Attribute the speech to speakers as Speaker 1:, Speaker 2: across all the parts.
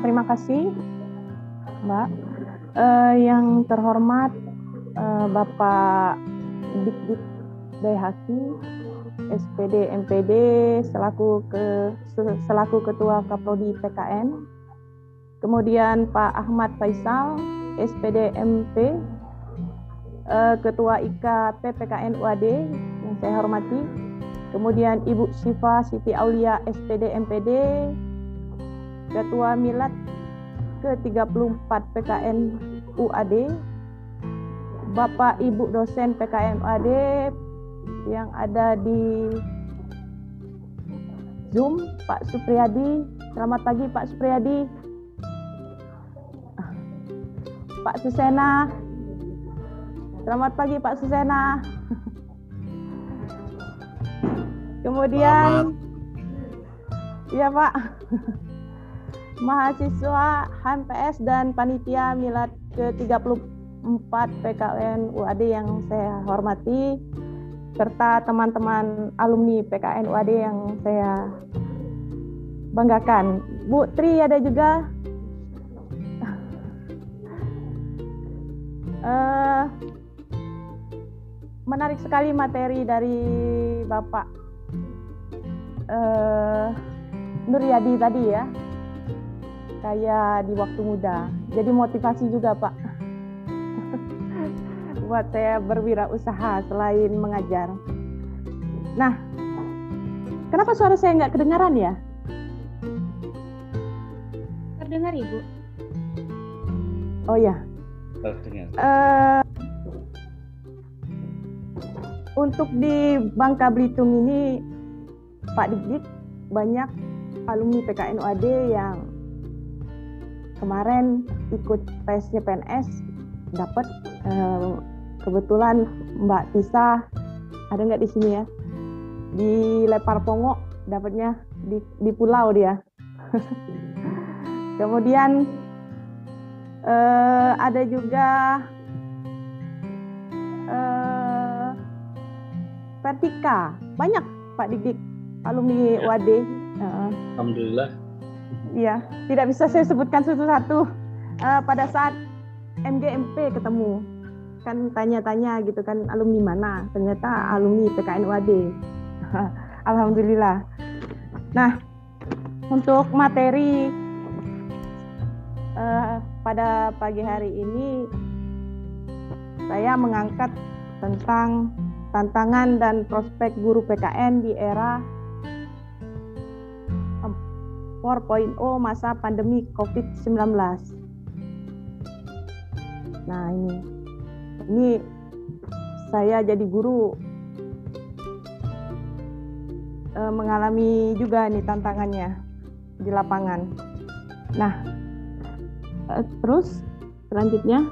Speaker 1: terima kasih, Mbak. Uh, yang terhormat uh, Bapak Dikdik Bayhaki, SPD MPD selaku ke selaku Ketua Kaprodi PKN. Kemudian Pak Ahmad Faisal, SPD MP, uh, Ketua IKA PPKN UAD yang saya hormati. Kemudian Ibu Syifa Siti Aulia, SPD MPD, Ketua Milad ke-34 PKN UAD, Bapak Ibu dosen PKN UAD yang ada di Zoom, Pak Supriyadi. Selamat pagi Pak Supriyadi. Pak Susena. Selamat pagi Pak Susena. Kemudian Iya Pak mahasiswa HMPS dan panitia milad ke-34 PKN UAD yang saya hormati serta teman-teman alumni PKN UAD yang saya banggakan. Bu Tri ada juga. Uh, menarik sekali materi dari Bapak uh, Nuryadi tadi ya kayak di waktu muda. Jadi motivasi juga Pak buat saya berwirausaha selain mengajar. Nah, kenapa suara saya nggak kedengaran ya?
Speaker 2: Terdengar Ibu.
Speaker 1: Oh ya. Terdengar. Uh, untuk di Bangka Belitung ini, Pak Dik banyak alumni PKN UAD yang kemarin ikut tesnya PNS dapat eh, kebetulan Mbak Tisa ada nggak di sini ya? Di Lepar Pongok dapatnya di, di pulau dia. Kemudian eh, ada juga eh, Vertika banyak Pak Dik alumni UAD
Speaker 3: Alhamdulillah
Speaker 1: Iya, tidak bisa saya sebutkan satu-satu. Uh, pada saat MGMP ketemu, kan tanya-tanya gitu kan alumni mana? Ternyata alumni PKN UAD. Alhamdulillah. Nah, untuk materi uh, pada pagi hari ini saya mengangkat tentang tantangan dan prospek guru PKN di era 4.0 masa pandemi COVID-19. Nah, ini ini saya jadi guru e, mengalami juga nih tantangannya di lapangan. Nah, e, terus selanjutnya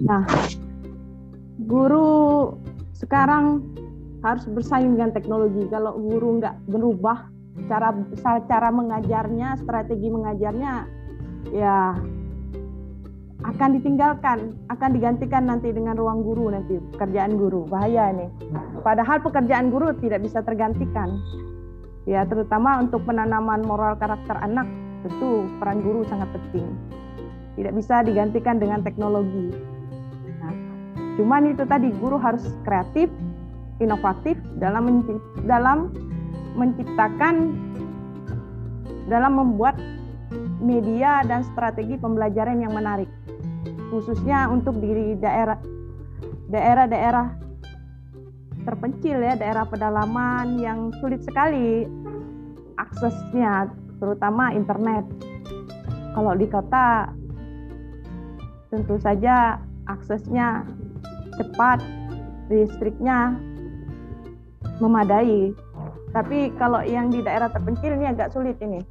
Speaker 1: Nah, guru sekarang harus bersaing dengan teknologi. Kalau guru nggak berubah cara cara mengajarnya, strategi mengajarnya, ya akan ditinggalkan, akan digantikan nanti dengan ruang guru nanti pekerjaan guru bahaya ini. Padahal pekerjaan guru tidak bisa tergantikan, ya terutama untuk penanaman moral karakter anak tentu peran guru sangat penting. Tidak bisa digantikan dengan teknologi. Nah, cuman itu tadi guru harus kreatif, inovatif dalam dalam menciptakan dalam membuat media dan strategi pembelajaran yang menarik khususnya untuk di daerah daerah-daerah terpencil ya daerah pedalaman yang sulit sekali aksesnya terutama internet. Kalau di kota tentu saja aksesnya cepat listriknya memadai. Tapi kalau yang di daerah terpencil ini agak sulit ini.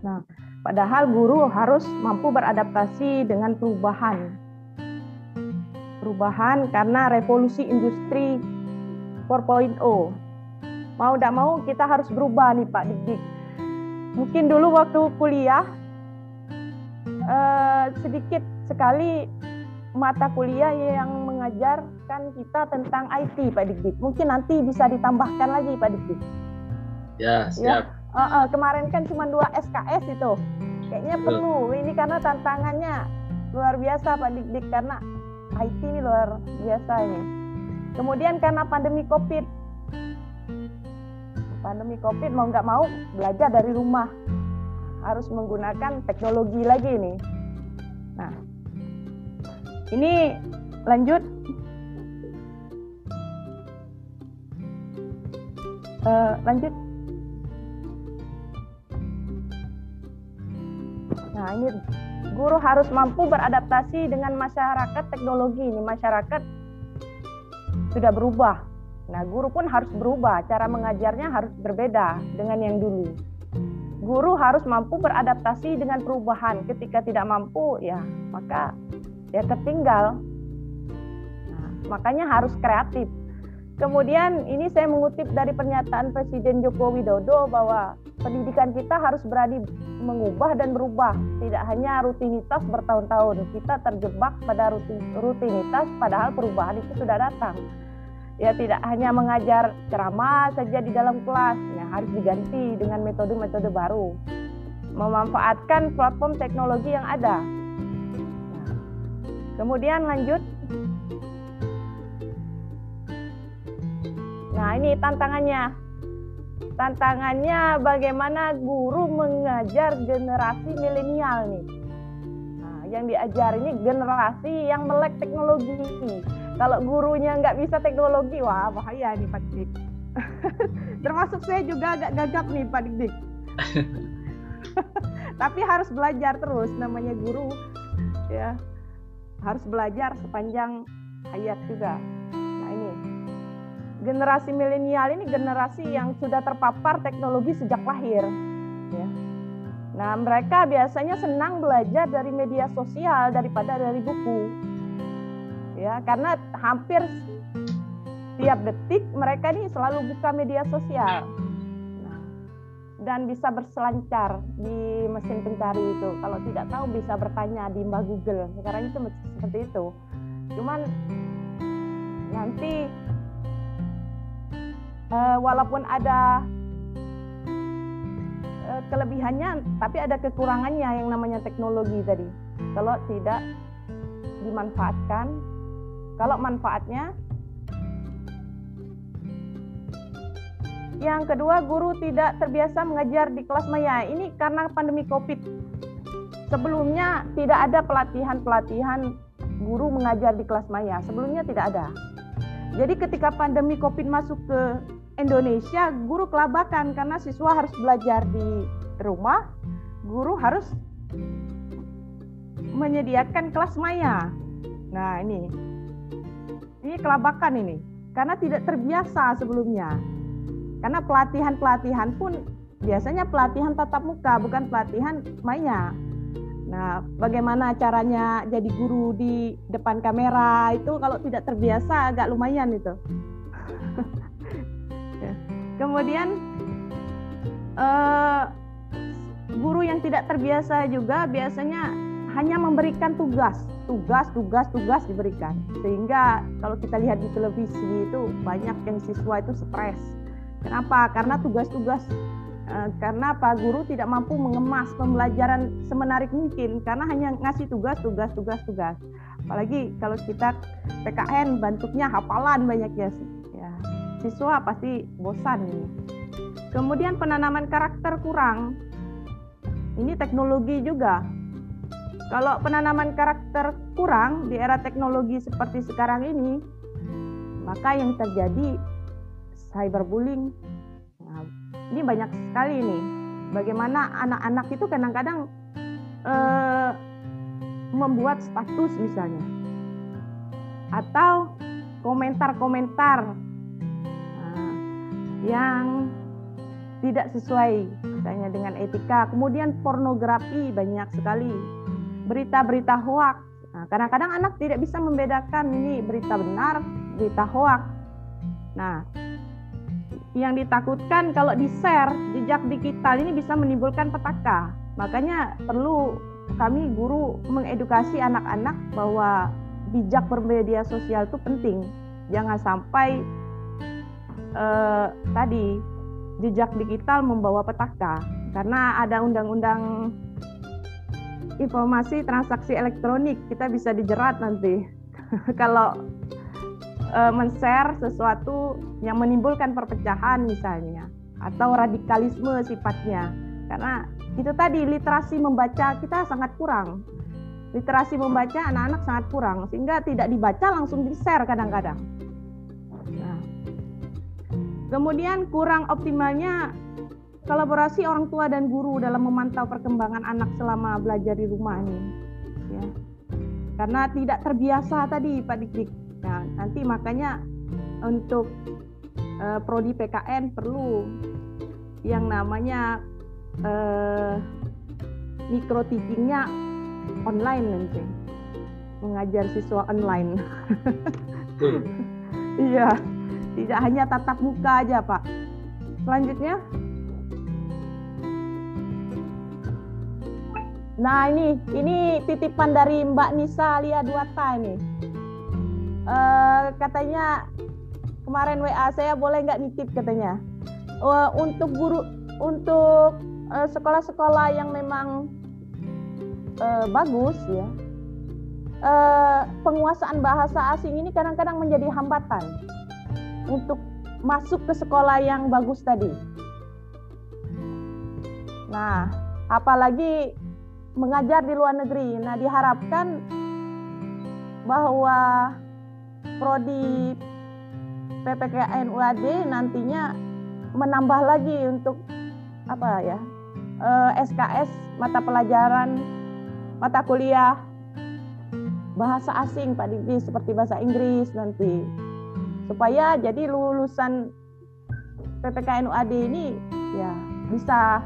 Speaker 1: Nah, padahal guru harus mampu beradaptasi dengan perubahan. Perubahan karena revolusi industri 4.0. Mau tidak mau kita harus berubah nih Pak Dik. Mungkin dulu waktu kuliah eh, sedikit sekali mata kuliah yang mengajarkan kita tentang IT Pak Dik. Mungkin nanti bisa ditambahkan lagi Pak Dik.
Speaker 3: Ya, ya. siap. Ya,
Speaker 1: uh, uh, kemarin kan cuma dua SKS itu. Kayaknya perlu. Ini karena tantangannya luar biasa Pak Dik-Dik karena IT ini luar biasa ini. Kemudian karena pandemi COVID, pandemi COVID mau nggak mau belajar dari rumah harus menggunakan teknologi lagi nih. Nah, ini lanjut. Uh, lanjut. Nah, ini guru harus mampu beradaptasi dengan masyarakat teknologi ini. Masyarakat sudah berubah. Nah, guru pun harus berubah. Cara mengajarnya harus berbeda dengan yang dulu. Guru harus mampu beradaptasi dengan perubahan. Ketika tidak mampu, ya maka ya tertinggal. Nah, makanya harus kreatif. Kemudian ini saya mengutip dari pernyataan Presiden Joko Widodo bahwa pendidikan kita harus berani mengubah dan berubah, tidak hanya rutinitas bertahun-tahun. Kita terjebak pada rutinitas padahal perubahan itu sudah datang. Ya tidak hanya mengajar ceramah saja di dalam kelas, ya harus diganti dengan metode-metode baru. Memanfaatkan platform teknologi yang ada. Kemudian lanjut Nah, ini tantangannya. Tantangannya bagaimana guru mengajar generasi milenial nih. Nah, yang diajar ini generasi yang melek teknologi. Kalau gurunya nggak bisa teknologi, wah bahaya nih Pak Dik. Termasuk saya juga agak gagap nih Pak Dik. Tapi harus belajar terus namanya guru ya. Harus belajar sepanjang hayat juga generasi milenial ini generasi yang sudah terpapar teknologi sejak lahir. Ya. Nah, mereka biasanya senang belajar dari media sosial daripada dari buku. Ya, karena hampir tiap detik mereka ini selalu buka media sosial. Nah, dan bisa berselancar di mesin pencari itu. Kalau tidak tahu bisa bertanya di Mbak Google. Sekarang itu seperti itu. Cuman nanti uh, walaupun ada uh, kelebihannya, tapi ada kekurangannya yang namanya teknologi tadi. Kalau tidak dimanfaatkan, kalau manfaatnya Yang kedua, guru tidak terbiasa mengajar di kelas maya. Ini karena pandemi Covid. Sebelumnya tidak ada pelatihan-pelatihan guru mengajar di kelas maya. Sebelumnya tidak ada. Jadi ketika pandemi Covid masuk ke Indonesia guru kelabakan karena siswa harus belajar di rumah, guru harus menyediakan kelas maya. Nah, ini. Ini kelabakan ini. Karena tidak terbiasa sebelumnya. Karena pelatihan-pelatihan pun biasanya pelatihan tatap muka, bukan pelatihan maya. Nah, bagaimana caranya jadi guru di depan kamera itu kalau tidak terbiasa agak lumayan itu. Kemudian uh, guru yang tidak terbiasa juga biasanya hanya memberikan tugas, tugas, tugas, tugas diberikan. Sehingga kalau kita lihat di televisi itu banyak yang siswa itu stres. Kenapa? Karena tugas-tugas uh, karena Pak Guru tidak mampu mengemas pembelajaran semenarik mungkin karena hanya ngasih tugas, tugas, tugas, tugas. Apalagi kalau kita PKN bentuknya hafalan banyak ya siswa pasti bosan ini. Kemudian penanaman karakter kurang. Ini teknologi juga. Kalau penanaman karakter kurang di era teknologi seperti sekarang ini, maka yang terjadi cyberbullying. Nah, ini banyak sekali nih. Bagaimana anak-anak itu kadang-kadang eh, membuat status misalnya, atau komentar-komentar yang tidak sesuai misalnya dengan etika. Kemudian pornografi banyak sekali. Berita-berita hoak. Nah, kadang-kadang anak tidak bisa membedakan ini berita benar, berita hoak. Nah, yang ditakutkan kalau di-share jejak digital ini bisa menimbulkan petaka. Makanya perlu kami guru mengedukasi anak-anak bahwa bijak bermedia sosial itu penting. Jangan sampai eh, tadi jejak digital membawa petaka. Karena ada undang-undang informasi transaksi elektronik kita bisa dijerat nanti. Kalau e, men-share sesuatu yang menimbulkan perpecahan misalnya atau radikalisme sifatnya. Karena itu tadi literasi membaca kita sangat kurang. Literasi membaca anak-anak sangat kurang sehingga tidak dibaca langsung di-share kadang-kadang. nah, kemudian kurang optimalnya kolaborasi orang tua dan guru dalam memantau perkembangan anak selama belajar di rumah ini ya. Karena tidak terbiasa tadi Pak Dik Dik nah, nanti makanya untuk uh, prodi PKN perlu yang namanya uh, mikro teachingnya online nanti. Mengajar siswa online. Iya tidak hanya tatap muka aja Pak selanjutnya Nah ini ini titipan dari Mbak Nisa Lia Duata ini. Uh, katanya kemarin WA saya boleh nggak nitip katanya. Uh, untuk guru untuk sekolah sekolah-sekolah yang memang uh, bagus ya. Uh, penguasaan bahasa asing ini kadang-kadang menjadi hambatan untuk masuk ke sekolah yang bagus tadi. Nah, apalagi mengajar di luar negeri. Nah, diharapkan bahwa prodi PPKN UAD nantinya menambah lagi untuk apa ya SKS eh, mata pelajaran mata kuliah bahasa asing Pak Didi seperti bahasa Inggris nanti supaya jadi lulusan PPKN UAD ini ya bisa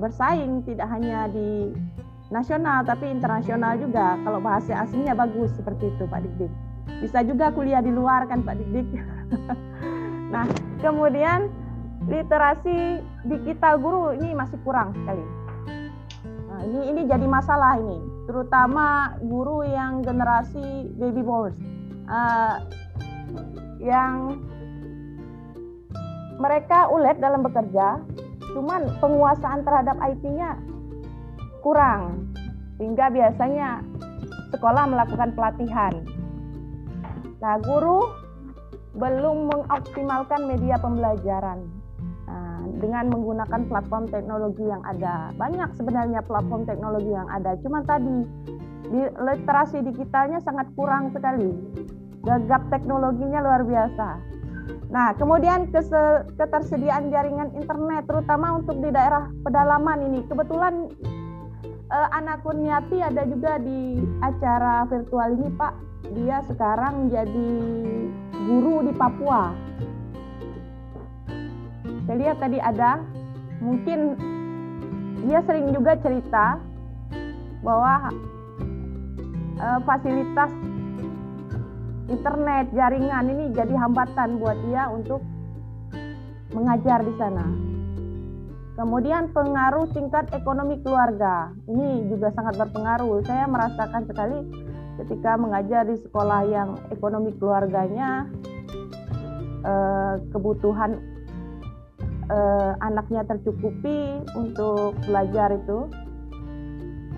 Speaker 1: bersaing tidak hanya di nasional tapi internasional juga. Kalau bahasa asingnya bagus seperti itu Pak Dik bisa juga kuliah di luar kan Pak Dik nah kemudian literasi digital guru ini masih kurang sekali. Nah, ini ini jadi masalah ini terutama guru yang generasi baby boomers. Uh, yang mereka ulet dalam bekerja cuman penguasaan terhadap IT-nya kurang sehingga biasanya sekolah melakukan pelatihan. Nah, guru belum mengoptimalkan media pembelajaran nah, dengan menggunakan platform teknologi yang ada. Banyak sebenarnya platform teknologi yang ada, cuma tadi di literasi digitalnya sangat kurang sekali. Gagap teknologinya luar biasa. Nah, kemudian ketersediaan jaringan internet terutama untuk di daerah pedalaman ini. Kebetulan uh, anak Kurniati ada juga di acara virtual ini Pak. Dia sekarang jadi guru di Papua. Saya lihat tadi ada, mungkin dia sering juga cerita bahwa uh, fasilitas internet jaringan ini jadi hambatan buat dia untuk mengajar di sana. Kemudian pengaruh tingkat ekonomi keluarga. Ini juga sangat berpengaruh. Saya merasakan sekali ketika mengajar di sekolah yang ekonomi keluarganya eh, kebutuhan eh, anaknya tercukupi untuk belajar itu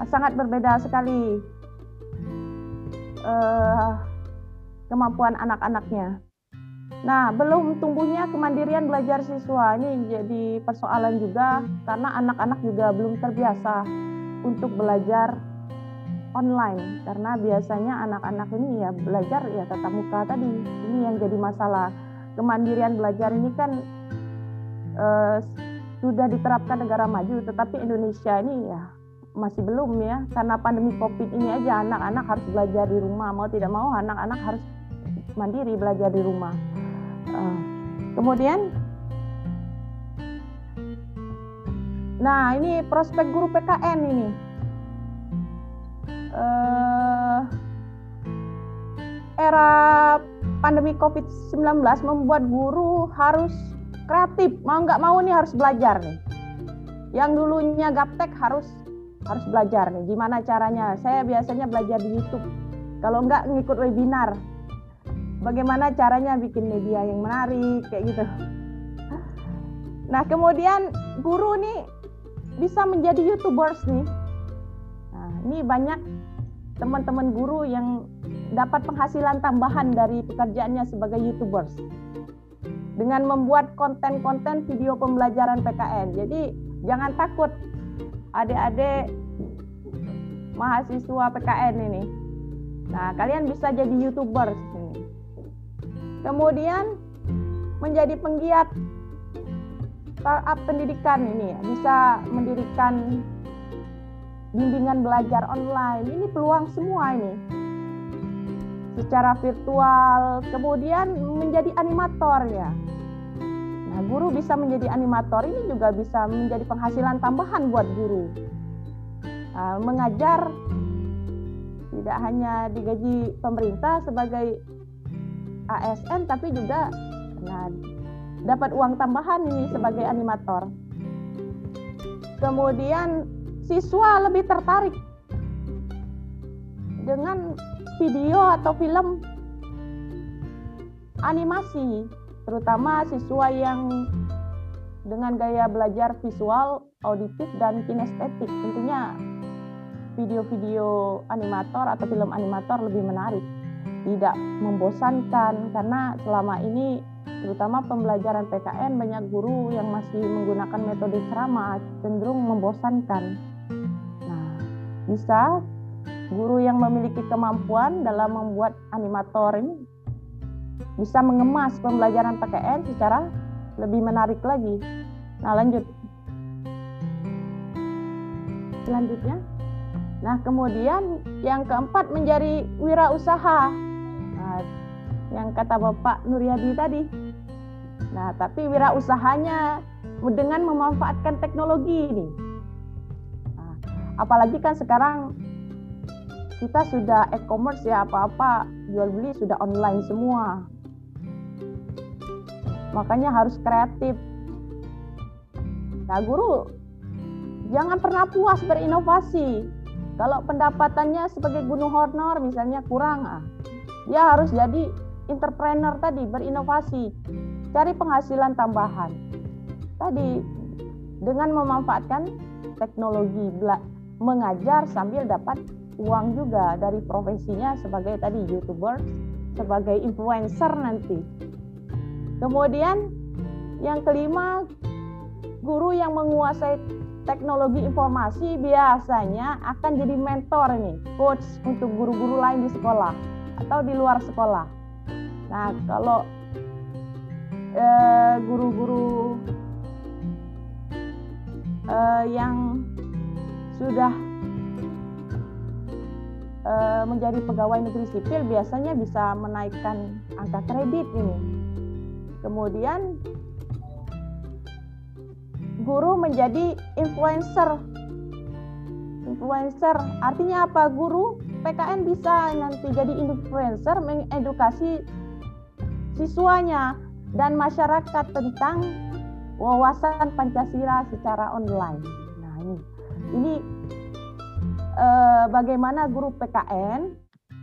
Speaker 1: sangat berbeda sekali eh, kemampuan anak-anaknya. Nah, belum tumbuhnya kemandirian belajar siswa ini jadi persoalan juga karena anak-anak juga belum terbiasa untuk belajar online karena biasanya anak-anak ini ya belajar ya tatap muka tadi. Ini yang jadi masalah. Kemandirian belajar ini kan eh, sudah diterapkan negara maju tetapi Indonesia ini ya masih belum ya karena pandemi Covid ini aja anak-anak harus belajar di rumah mau tidak mau anak-anak harus mandiri belajar di rumah. Uh, kemudian, nah ini prospek guru PKN ini. Uh, era pandemi COVID-19 membuat guru harus kreatif, mau nggak mau nih harus belajar nih. Yang dulunya gaptek harus harus belajar nih. Gimana caranya? Saya biasanya belajar di YouTube. Kalau nggak ngikut webinar, bagaimana caranya bikin media yang menarik kayak gitu Nah, kemudian guru nih bisa menjadi YouTubers nih. Nah, ini banyak teman-teman guru yang dapat penghasilan tambahan dari pekerjaannya sebagai YouTubers dengan membuat konten-konten video pembelajaran PKN. Jadi jangan takut adik-adik mahasiswa PKN ini. Nah, kalian bisa jadi YouTubers. Kemudian menjadi penggiat startup pendidikan ini bisa mendirikan bimbingan belajar online. Ini peluang semua ini. Secara virtual, kemudian menjadi animator ya. Nah, guru bisa menjadi animator ini juga bisa menjadi penghasilan tambahan buat guru. Nah, mengajar tidak hanya digaji pemerintah sebagai ASN tapi juga nah, dapat uang tambahan ini sebagai animator. Kemudian siswa lebih tertarik dengan video atau film animasi, terutama siswa yang dengan gaya belajar visual, auditif, dan kinestetik. Tentunya video-video animator atau film animator lebih menarik, tidak membosankan karena selama ini terutama pembelajaran PKN banyak guru yang masih menggunakan metode ceramah cenderung membosankan. Nah, bisa guru yang memiliki kemampuan dalam membuat animator ini bisa mengemas pembelajaran PKN secara lebih menarik lagi. Nah, lanjut. Selanjutnya. Nah, kemudian yang keempat menjadi wirausaha. Yang kata Bapak Nuryadi tadi, Nah, tapi wirausahanya dengan memanfaatkan teknologi ini. Nah, apalagi kan sekarang kita sudah e-commerce ya apa-apa jual beli sudah online semua. Makanya harus kreatif. Nah, guru jangan pernah puas berinovasi. Kalau pendapatannya sebagai gunung honor misalnya kurang, ah, dia harus jadi entrepreneur tadi berinovasi cari penghasilan tambahan. Tadi dengan memanfaatkan teknologi mengajar sambil dapat uang juga dari profesinya sebagai tadi youtuber, sebagai influencer nanti. Kemudian yang kelima, guru yang menguasai teknologi informasi biasanya akan jadi mentor nih, coach untuk guru-guru lain di sekolah atau di luar sekolah. Nah, kalau Eh, guru-guru uh, yang sudah uh, menjadi pegawai negeri sipil biasanya bisa menaikkan angka kredit ini. Kemudian guru menjadi influencer. Influencer artinya apa? Guru PKN bisa nanti jadi influencer mengedukasi siswanya dan masyarakat tentang wawasan Pancasila secara online. Nah ini, ini eh, bagaimana guru PKN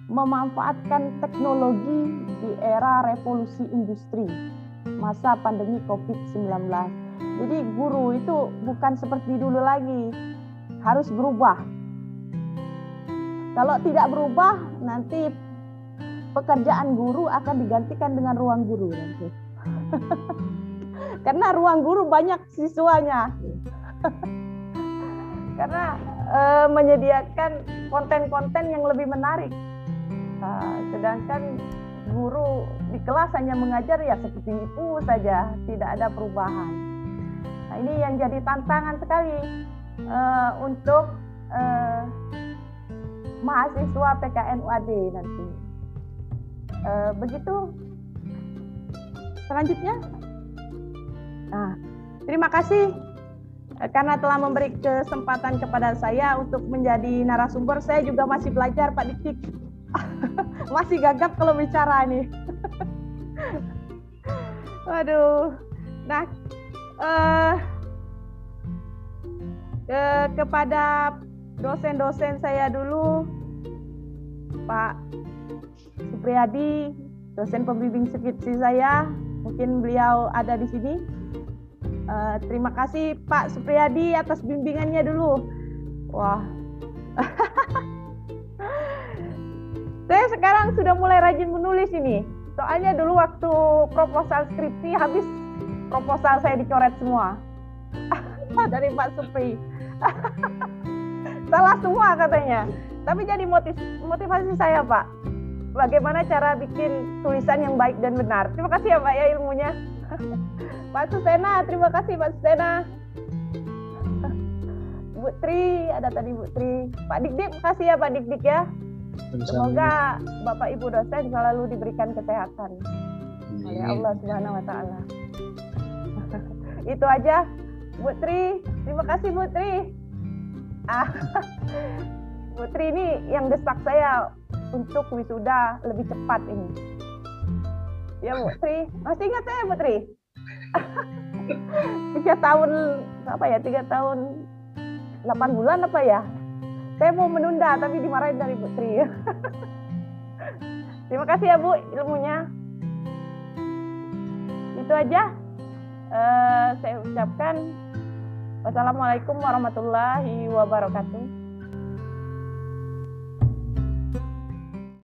Speaker 1: memanfaatkan teknologi di era revolusi industri masa pandemi COVID-19. Jadi guru itu bukan seperti dulu lagi, harus berubah. Kalau tidak berubah, nanti pekerjaan guru akan digantikan dengan ruang guru nanti. Karena ruang guru banyak siswanya. Karena e, menyediakan konten-konten yang lebih menarik. Nah, sedangkan guru di kelas hanya mengajar ya seperti itu saja, tidak ada perubahan. Nah, ini yang jadi tantangan sekali e, untuk e, mahasiswa PKN UAD nanti. E, begitu selanjutnya. Nah, terima kasih eh, karena telah memberi kesempatan kepada saya untuk menjadi narasumber. Saya juga masih belajar Pak Dikik. masih gagap kalau bicara nih. Waduh. Nah, eh, ke, kepada dosen-dosen saya dulu, Pak Supriyadi, dosen pembimbing skripsi saya, Mungkin beliau ada di sini. Uh, terima kasih Pak Supriyadi atas bimbingannya dulu. Wah. Saya sekarang sudah mulai rajin menulis ini. Soalnya dulu waktu proposal skripsi habis proposal saya dicoret semua. Dari Pak Supri. Salah semua katanya. Tapi jadi motiv motivasi saya, Pak. Bagaimana cara bikin tulisan yang baik dan benar. Terima kasih ya, Pak ya ilmunya. Pak Susena, terima kasih Pak Susena. Bu Tri, ada tadi Bu Tri. Pak Dik-Dik, kasih ya Pak Dik-Dik ya. Semoga Bapak Ibu dosen selalu diberikan kesehatan oleh Allah Subhanahu wa taala. Itu aja Bu Tri. Terima kasih Bu Tri. Ah, Bu Tri ini yang desak saya untuk wisuda lebih cepat ini. Ya Bu Tri, masih ingat saya Bu Tri? tiga tahun apa ya tiga tahun delapan bulan apa ya? Saya mau menunda tapi dimarahin dari Putri terima kasih ya Bu ilmunya. Itu aja. Uh, saya ucapkan wassalamualaikum warahmatullahi wabarakatuh